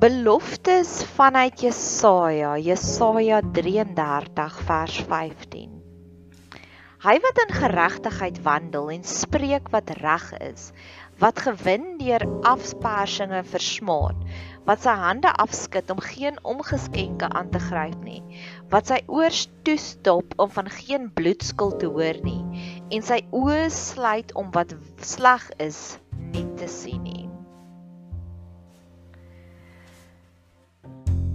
Beloftes vanuit Jesaja, Jesaja 33 vers 15. Hy wat in geregtigheid wandel en spreek wat reg is, wat gewin deur afspersinge versmaad, wat sy hande afskud om geen omgeskenke aan te gryp nie, wat sy oors toestop om van geen bloedskuld te hoor nie en sy oë sluit om wat sleg is nie te sien nie.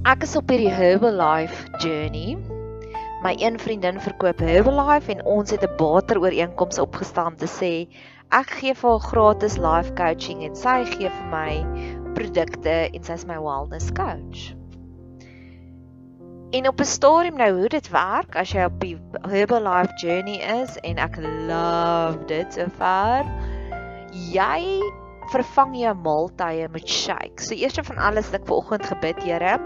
Ek is op hierdie Herbalife journey. My een vriendin verkoop Herbalife en ons het 'n baterooreenkoms opgestel om te sê ek gee vir haar gratis life coaching en sy gee vir my produkte en sy's my wellness coach. En op 'n stadium nou hoe dit werk as jy op die Herbalife journey is en ek love dit so ver. Jy vervang jou maaltye met shake. So eers van alles ek vanoggend gebid, Here,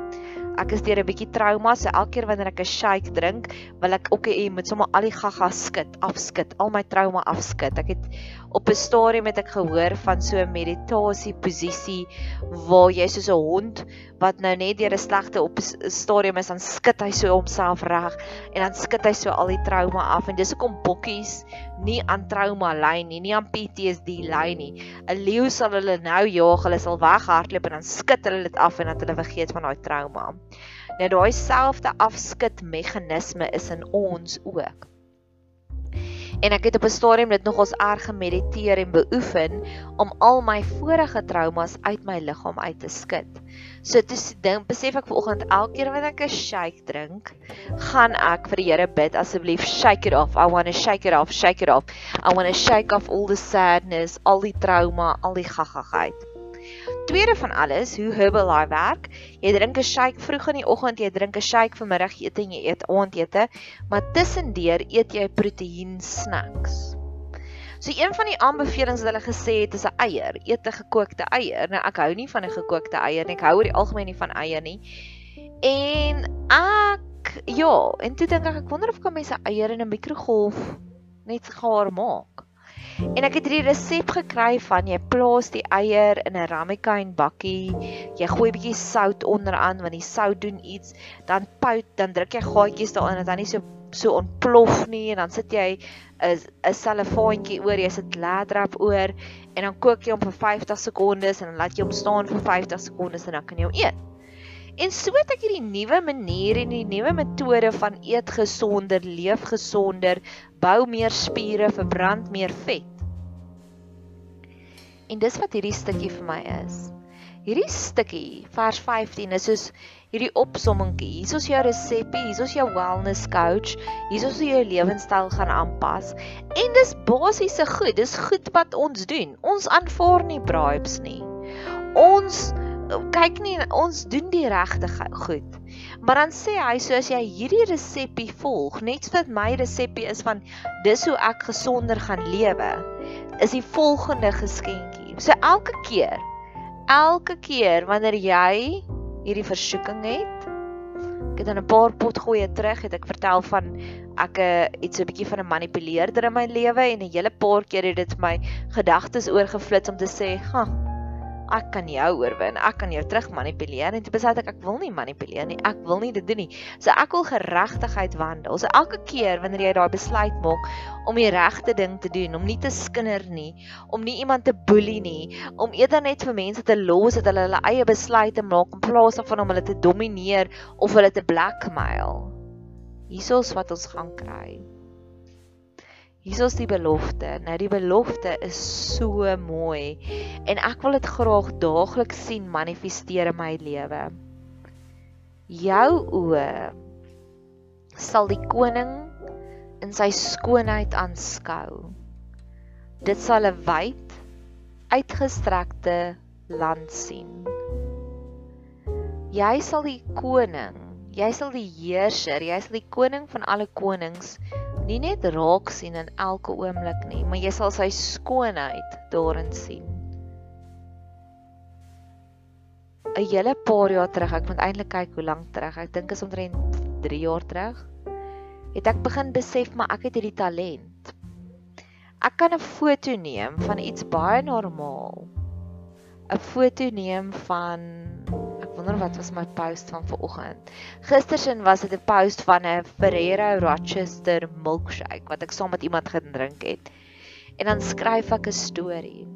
ek is deur 'n bietjie trauma, so elke keer wanneer ek 'n shake drink, wil ek ook hê moet sommer al die gaga skit, afskit, al my trauma afskit. Ek het op 'n stadium het ek gehoor van so 'n meditasie posisie waar jy soos 'n hond wat nou net deur 'n slegte op stadium is, dan skit hy so homself reg en dan skit hy so al die trauma af en dis hoekom bokkies nie aan trauma ly nie, nie aan PTSD ly nie. 'n Leeu sal hulle nou jaag, hulle sal weghardloop en dan skit hulle dit af en dan hulle vergeet van daai trauma. Nou daai selfde afskit meganisme is in ons ook. En ek het op 'n stadium dit nogals erg gemediteer en beoefen om al my vorige traumas uit my liggaam uit te skud. So toe dink besef ek vanoggend elke keer wanneer ek 'n shake drink, gaan ek vir die Here bid asseblief shake it off. I want to shake it off, shake it off. I want to shake off all the sadness, al die trauma, al die gaggagheid. Tweede van alles, hoe Herbalife werk. Jy drink 'n shake vroeg in die oggend, jy drink 'n shake vir middagete en jy eet aandete, maar tussendeur eet jy proteïen snacks. So een van die aanbevelings wat hulle gesê het is 'n eier, eet 'n gekookte eier. Nou ek hou nie van 'n gekookte eier nie. Ek hou oor die algemeen nie van eier nie. En ek ja, en toe dink ek ek wonder of kan mense eier in 'n mikrogolf net gaar maak. En ek het hierdie resep gekry van jy plaas die eier in 'n ramekin bakkie, jy gooi bietjie sout onderaan want die sout doen iets, dan pout, dan druk jy gaatjies daarin dat hy nie so so ontplof nie en dan sit jy 'n 'n selfoonjie oor, jy sit ladrap oor en dan kook jy hom vir 50 sekondes en dan laat jy hom staan vir 50 sekondes en dan kan jy hom eet. En so het ek hierdie nuwe manier en die nuwe metode van eet gesonder, leef gesonder, bou meer spiere, verbrand meer vet. En dis wat hierdie stukkie vir my is. Hierdie stukkie vers 15 is soos hierdie opsommingkie. Hier is jou resepie, hier is jou wellness coach, hier is jy jou lewenstyl gaan aanpas. En dis basiese goed, dis goed wat ons doen. Ons aanvaar nie bribes nie. Ons kyk nie ons doen die regte goed. Maar dan sê hy so as jy hierdie resepie volg, net soos my resepie is van dis hoe ek gesonder gaan lewe, is die volgende geskenkie. So elke keer, elke keer wanneer jy hierdie versoeking het, ek het dan 'n paar pot goeie terug het ek vertel van ek iets so 'n bietjie van 'n manipuleerder in my lewe en 'n hele paar keer het dit my gedagtes oorgeflits om te sê, "Ha, ek kan jou oorwin. Ek kan jou terug manipuleer." En toe besluit ek ek wil nie manipuleer nie. Ek wil nie dit doen nie. So ek wil geregtigheid wandel. So elke keer wanneer jy daai besluit maak om die regte ding te doen, om nie te skinder nie, om nie iemand te boelie nie, om eerder net vir mense te los dat hulle hulle eie besluite maak in plaas daarvan om hulle te domineer of hulle te blackmail. Hiersoos wat ons gaan kry. Hiersoos die belofte. Nou die belofte is so mooi en ek wil dit graag daagliks sien manifesteer in my lewe. Jou oë sal die koning in sy skoonheid aanskou. Dit sal 'n wyd uitgestrekte land sien. Jy sal die koning Jy sal die heerser, jy sal die koning van alle konings nie net raak sien in elke oomblik nie, maar jy sal sy skoonheid daarin sien. 'n Hele paar jaar terug, ek moet eintlik kyk hoe lank terug. Ek dink is omtrent 3 jaar terug. Het ek begin besef maar ek het hierdie talent. Ek kan 'n foto neem van iets baie normaal. 'n Foto neem van wonder wat was my post van vanoggend. Gistersin was dit 'n post van 'n Ferrero Rochester milkshake wat ek saam met iemand gedrink het. En dan skryf ek 'n storie.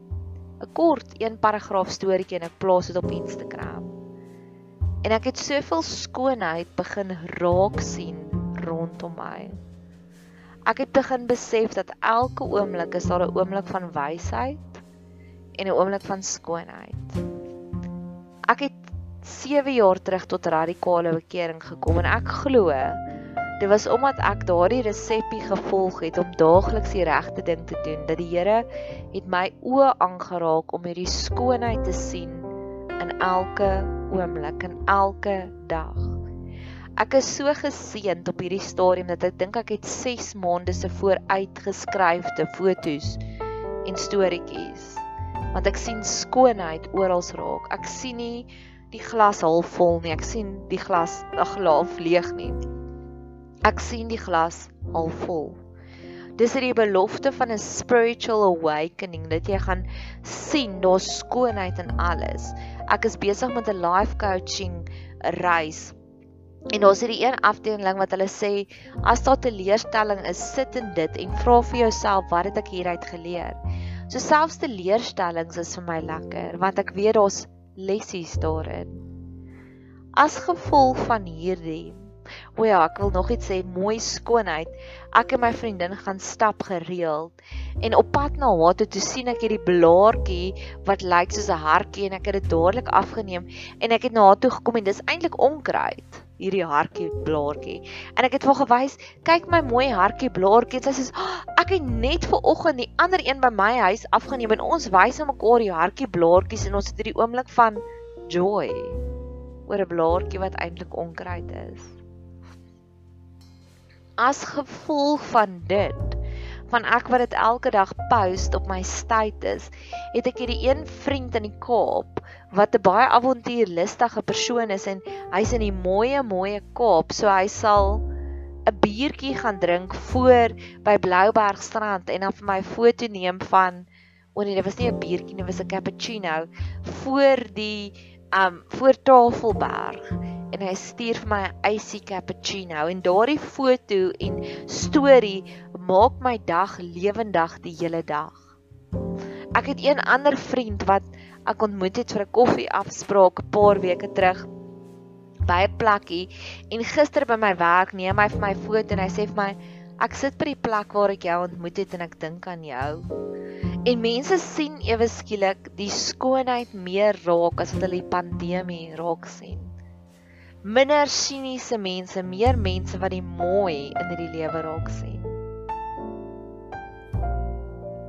'n Kort een paragraaf storieetjie en ek plaas dit op Instagram. En ek het soveel skoonheid begin raak sien rondom my. Ek het begin besef dat elke oomblik is daar 'n oomblik van wysheid en 'n oomblik van skoonheid. Ek het 7 jaar terug tot radikale bekering gekom en ek glo dit was omdat ek daardie resepie gevolg het om daagliks die regte ding te doen dat die Here het my oë aangeraak om hierdie skoonheid te sien in elke oomblik en elke dag. Ek is so geseënd op hierdie stadium dat ek dink ek het 6 maande se vooruitgeskryfde fotos en storieetjies want ek sien skoonheid oral raak. Ek sien nie die glas half vol nie. Ek sien die glas ag half leeg nie. Ek sien die glas half vol. Dis hierdie belofte van 'n spiritual awakening dat jy gaan sien daar's skoonheid in alles. Ek is besig met 'n life coaching reis. En daar's hierdie een afdeling wat hulle sê as daar teleurstelling is, sit in dit en vra vir jouself wat het ek hieruit geleer. So selfs teleurstellings is vir my lekker want ek weet daar's lessies daarin. As gevolg van hierdie O ja, ek wil nog iets sê, mooi skoonheid. Ek en my vriendin gaan stap gereeld en op pad na haar toe, toe sien ek hierdie blaartjie wat lyk soos 'n hartjie en ek het dit dadelik afgeneem en ek het na haar toe gekom en dis eintlik onkruid, hierdie hartjie blaartjie. En ek het vir gewys, kyk my mooi hartjie blaartjie. Sy sê, oh, "Ek het net ver oggend die ander een by my huis afgeneem en ons wys aan mekaar die hartjie blaartjies en ons het hierdie oomblik van joy oor 'n blaartjie wat eintlik onkruid is." as gevolg van dit van ek wat dit elke dag post op my status het ek hierdie een vriend in die Kaap wat 'n baie avontuurlustige persoon is en hy's in die mooi mooi Kaap so hy sal 'n biertjie gaan drink voor by Bloubergstrand en dan vir my foto neem van o nee dit was nie 'n biertjie nie dit was 'n cappuccino voor die um voor Tafelberg en hy stuur vir my 'n icy cappuccino en daardie foto en storie maak my dag lewendig die hele dag. Ek het een ander vriend wat ek ontmoet het vir 'n koffieafspraak 'n paar weke terug by 'n plekkie en gister by my werk neem hy vir my foto en hy sê vir my ek sit by die plek waar ek jou ontmoet het en ek dink aan jou. En mense sien ewe skielik die skoonheid meer raak as wat hulle die pandemie raak sien minder siniese mense, meer mense wat die mooi in hierdie lewe raak sien.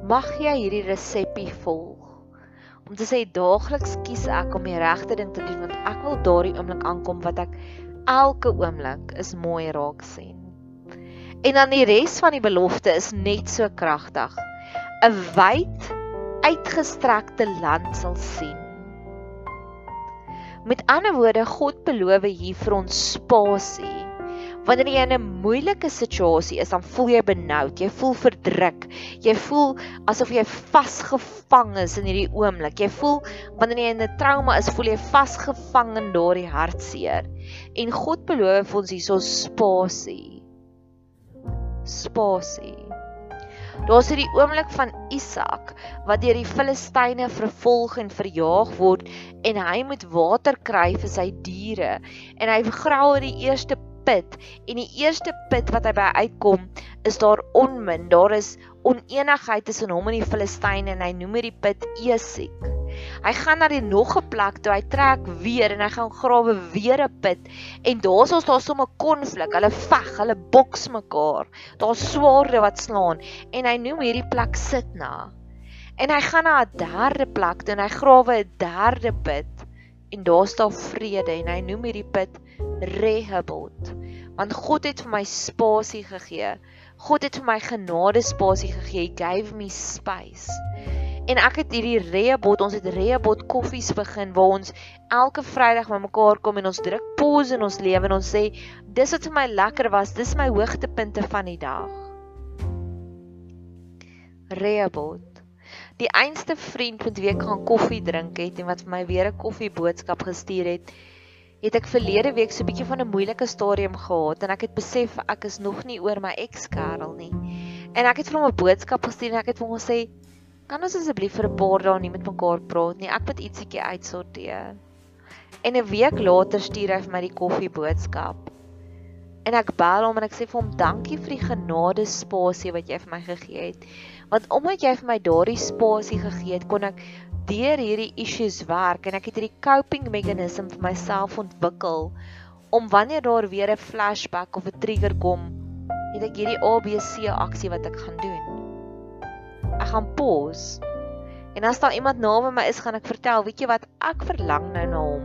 Mag jy hierdie resepie volg om te sê daagliks kies ek om die regte ding te doen want ek wil daardie oomblik aankom wat ek elke oomblik is mooi raak sien. En dan die res van die belofte is net so kragtig. 'n Wyd uitgestrekte land sal sien. Met ander woorde, God beloof hier vir ons spasie. Wanneer jy in 'n moeilike situasie is, dan voel jy benoud, jy voel verdruk. Jy voel asof jy vasgevang is in hierdie oomblik. Jy voel wanneer jy in 'n trauma is, voel jy vasgevang in daardie hartseer. En God beloof vir ons hierso spasie. Spasie. Daar's hierdie oomblik van Isak wat deur die Filistyne vervolg en verjaag word en hy moet water kry vir sy diere en hy grawe die eerste put. En die eerste put wat hy by uitkom is daar onmin. Daar is oneenigheid tussen hom en die Filistyne en hy noem hierdie put Esek. Hy gaan na die nog 'n plek toe hy trek weer en hy gaan grawe weer 'n put. En daar's ons daar sommer konflik hulle veg hulle boks mekaar. Daar's swaarde wat slaan en hy noem hierdie plek Sitna. En hy gaan na 'n derde plek toe en hy grawe 'n derde put en daar staan vrede en hy noem hierdie put Rehoboth want God het vir my spasie gegee. God het vir my genade spasie gegee. He gave me space. En ek het hierdie Rehoboth, ons het Rehoboth koffies begin waar ons elke Vrydag met mekaar kom en ons druk pause in ons lewe en ons sê dis wat vir my lekker was, dis my hoogtepunte van die dag. Rehoboth Die einste vriend met wie ek gaan koffie drink het en wat vir my weer 'n koffie boodskap gestuur het, het ek verlede week so 'n bietjie van 'n moeilike stadium gehad en ek het besef ek is nog nie oor my ex-kerel nie. En ek het vir hom 'n boodskap gestuur en ek het vir hom gesê, "Kan ons asseblief vir 'n paar dae nie met mekaar praat nie? Ek moet ietsiekie uitsorteer." En 'n week later stuur hy vir my die koffie boodskap. En ek bel hom en ek sê vir hom, "Dankie vir die genade spasie wat jy vir my gegee het." Want omdat jy vir my daardie spasie gegee het, kon ek deur hierdie issues werk en ek het hierdie coping meganisme vir myself ontwikkel om wanneer daar weer 'n flashback of 'n trigger kom, het ek hierdie ABC aksie wat ek gaan doen. Ek gaan pause. En as daar iemand naby my is, gaan ek vertel, weet jy wat, ek verlang nou na hom.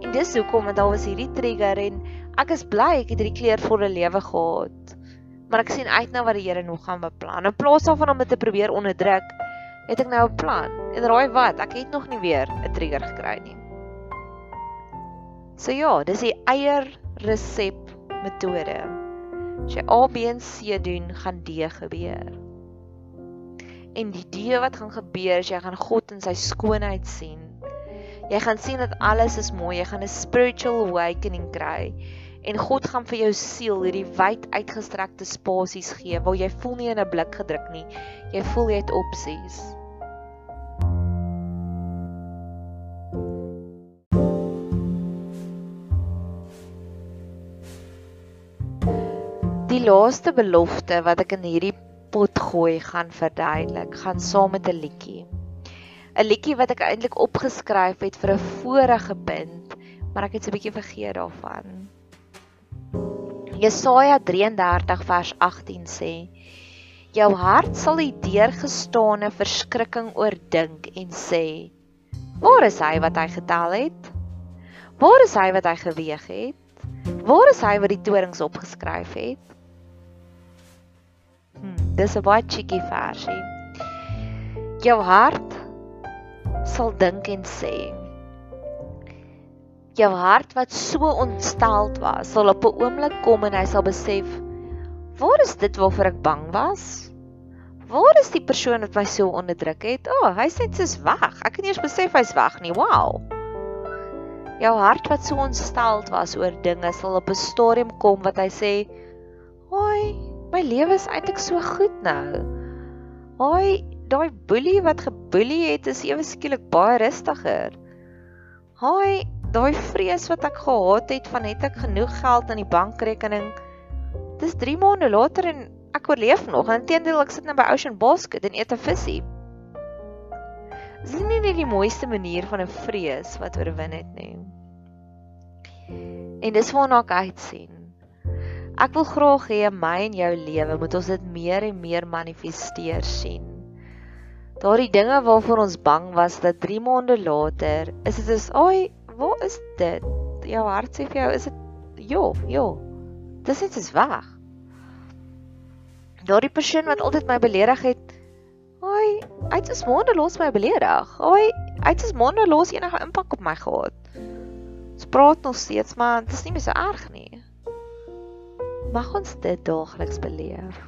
En dis hoekom want daar was hierdie trigger en ek is bly ek het hierdie kleurvolle lewe gehad. Maar ek sien uit na wat die Here nog gaan beplan. In plaas daarvan om dit te probeer onderdruk, het ek nou 'n plan. En raai wat, ek het nog nie weer 'n trigger gekry nie. So ja, dis die eier resep metode. As jy A B en C doen, gaan D gebeur. En die D wat gaan gebeur is jy gaan God in sy skoonheid sien. Jy gaan sien dat alles is mooi. Jy gaan 'n spiritual awakening kry. En God gaan vir jou siel hierdie wyd uitgestrekte spasies gee waar jy voel nie in 'n blik gedruk nie. Jy voel jy het opsies. Die laaste belofte wat ek in hierdie pot gooi gaan verduidelik, gaan saam met 'n liedjie. 'n Liedjie wat ek eintlik opgeskryf het vir 'n vorige punt, maar ek het 'n bietjie vergeet daarvan. Jesaja 33 vers 18 sê: Jou hart sal die deurgestane verskrikking oordink en sê: Waar is hy wat hy getel het? Waar is hy wat hy geweeg het? Waar is hy wat die torings opgeskryf het? Hmm, dis 'n baie cheeky versie. Jou hart sal dink en sê. Jou hart wat so ontsteld was, sal op 'n oomblik kom en hy sal besef, waar is dit waarvoor ek bang was? Waar is die persoon wat my so onderdruk het? O, oh, hy sê dit is weg. Ek het nie eens besef hy's weg nie. Wow. Jou hart wat so ontsteld was oor dinge sal op 'n stadium kom wat hy sê, "Hoi, my lewe is eintlik so goed nou. Haai, daai boelie wat geboelie het is ewe skielik baie rustiger. Haai, daai vrees wat ek gehad het van het ek genoeg geld in die bankrekening. Dis 3 maande later en ek oorleef nog. Inteendeel, ek sit nou by Ocean Basket en eet 'n visie. Dis nie net die mooiste manier van 'n vrees wat oorwin het nie. En dis waarna ek uitsien. Ek wil graag hê in my en jou lewe moet ons dit meer en meer manifesteer sien. Daardie dinge waarvoor ons bang was dat 3 maande later is dit is, "Ag, waar is dit?" Jou hart sê vir jou, "Is dit Jo, jo. Dis net is weg. Daardie persoon wat altyd my beledig het, hy uit is maande los my beledig. Hy uit is maande los enige impak op my gehad. Ons praat nog steeds, maar dit is nie meer so erg nie. Mag ons dit daagliks beleef.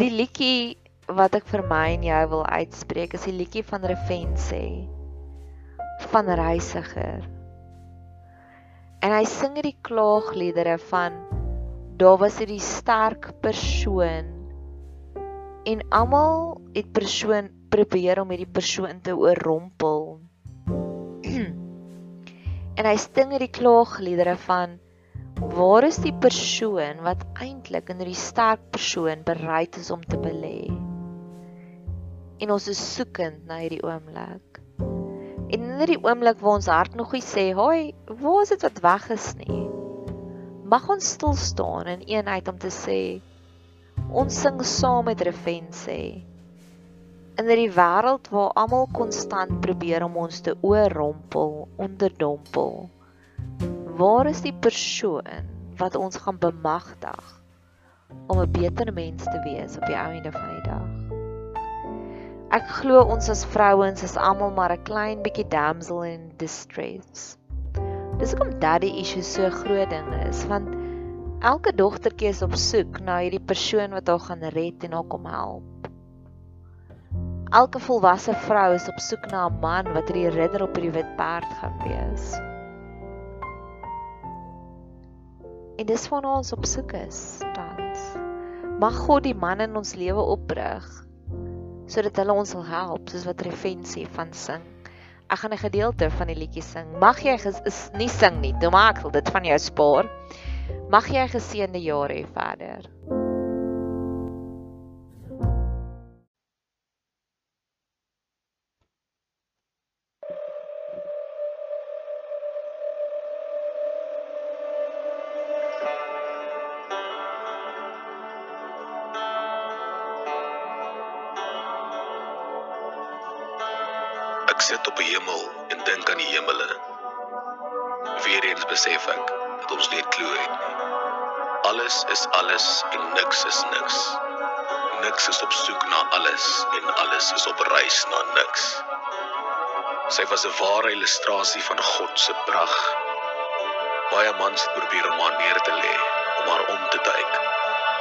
Die liedjie wat ek vir my en jou wil uitspreek is die liedjie van Revensie van Reisiger. En hy sing hierdie klaagliedere van daar was hierdie sterk persoon en almal het persoon probeer om hierdie persoon te oorrompel. en hy sing hierdie klaagliedere van Waar is die persoon wat eintlik in hierdie sterk persoon bereid is om te belê? En ons is soekend na hierdie oomblik. En in hierdie oomblik waar ons hart nog nie sê, "Hoi, waar is dit wat weg is nie?" Mag ons stil staan in eenheid om te sê, ons sing saam met Revensie. In hierdie wêreld waar almal konstant probeer om ons te oorrompel, onderdompel. Waar is die persoon wat ons gaan bemagtig om 'n beter mens te wees op die einde van die dag? Ek glo ons as vrouens is almal maar 'n klein bietjie damsel in distress. Dis hoekom daddy issues so groot ding is want elke dogtertjie is op soek na hierdie persoon wat haar gaan red en haar kom help. Elke volwasse vrou is op soek na 'n man wat hierdie ridder op hierdie wit perd gaan wees. En dis waarna ons op soek is tans. Mag God die man in ons lewe oprig sodat hulle ons sal help soos wat Revensie van sing. Ek gaan 'n gedeelte van die liedjie sing. Mag jy is nie sing nie. Toe maak ek dit van jou spaar. Mag jy 'n geseënde jaar hê verder. Weereens besef ek dat ons nie 'n klou het nie. Alles is alles en niks is niks. Niks is op soek na alles en alles is op reis na niks. Sy was 'n ware illustrasie van God se pragt. Baie mans het probeer om haar neer te lê, om haar om te duik,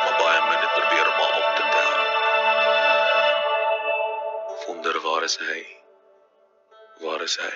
maar baie min het probeer om haar op te tel. Wonder waar is hy? Waar is hy?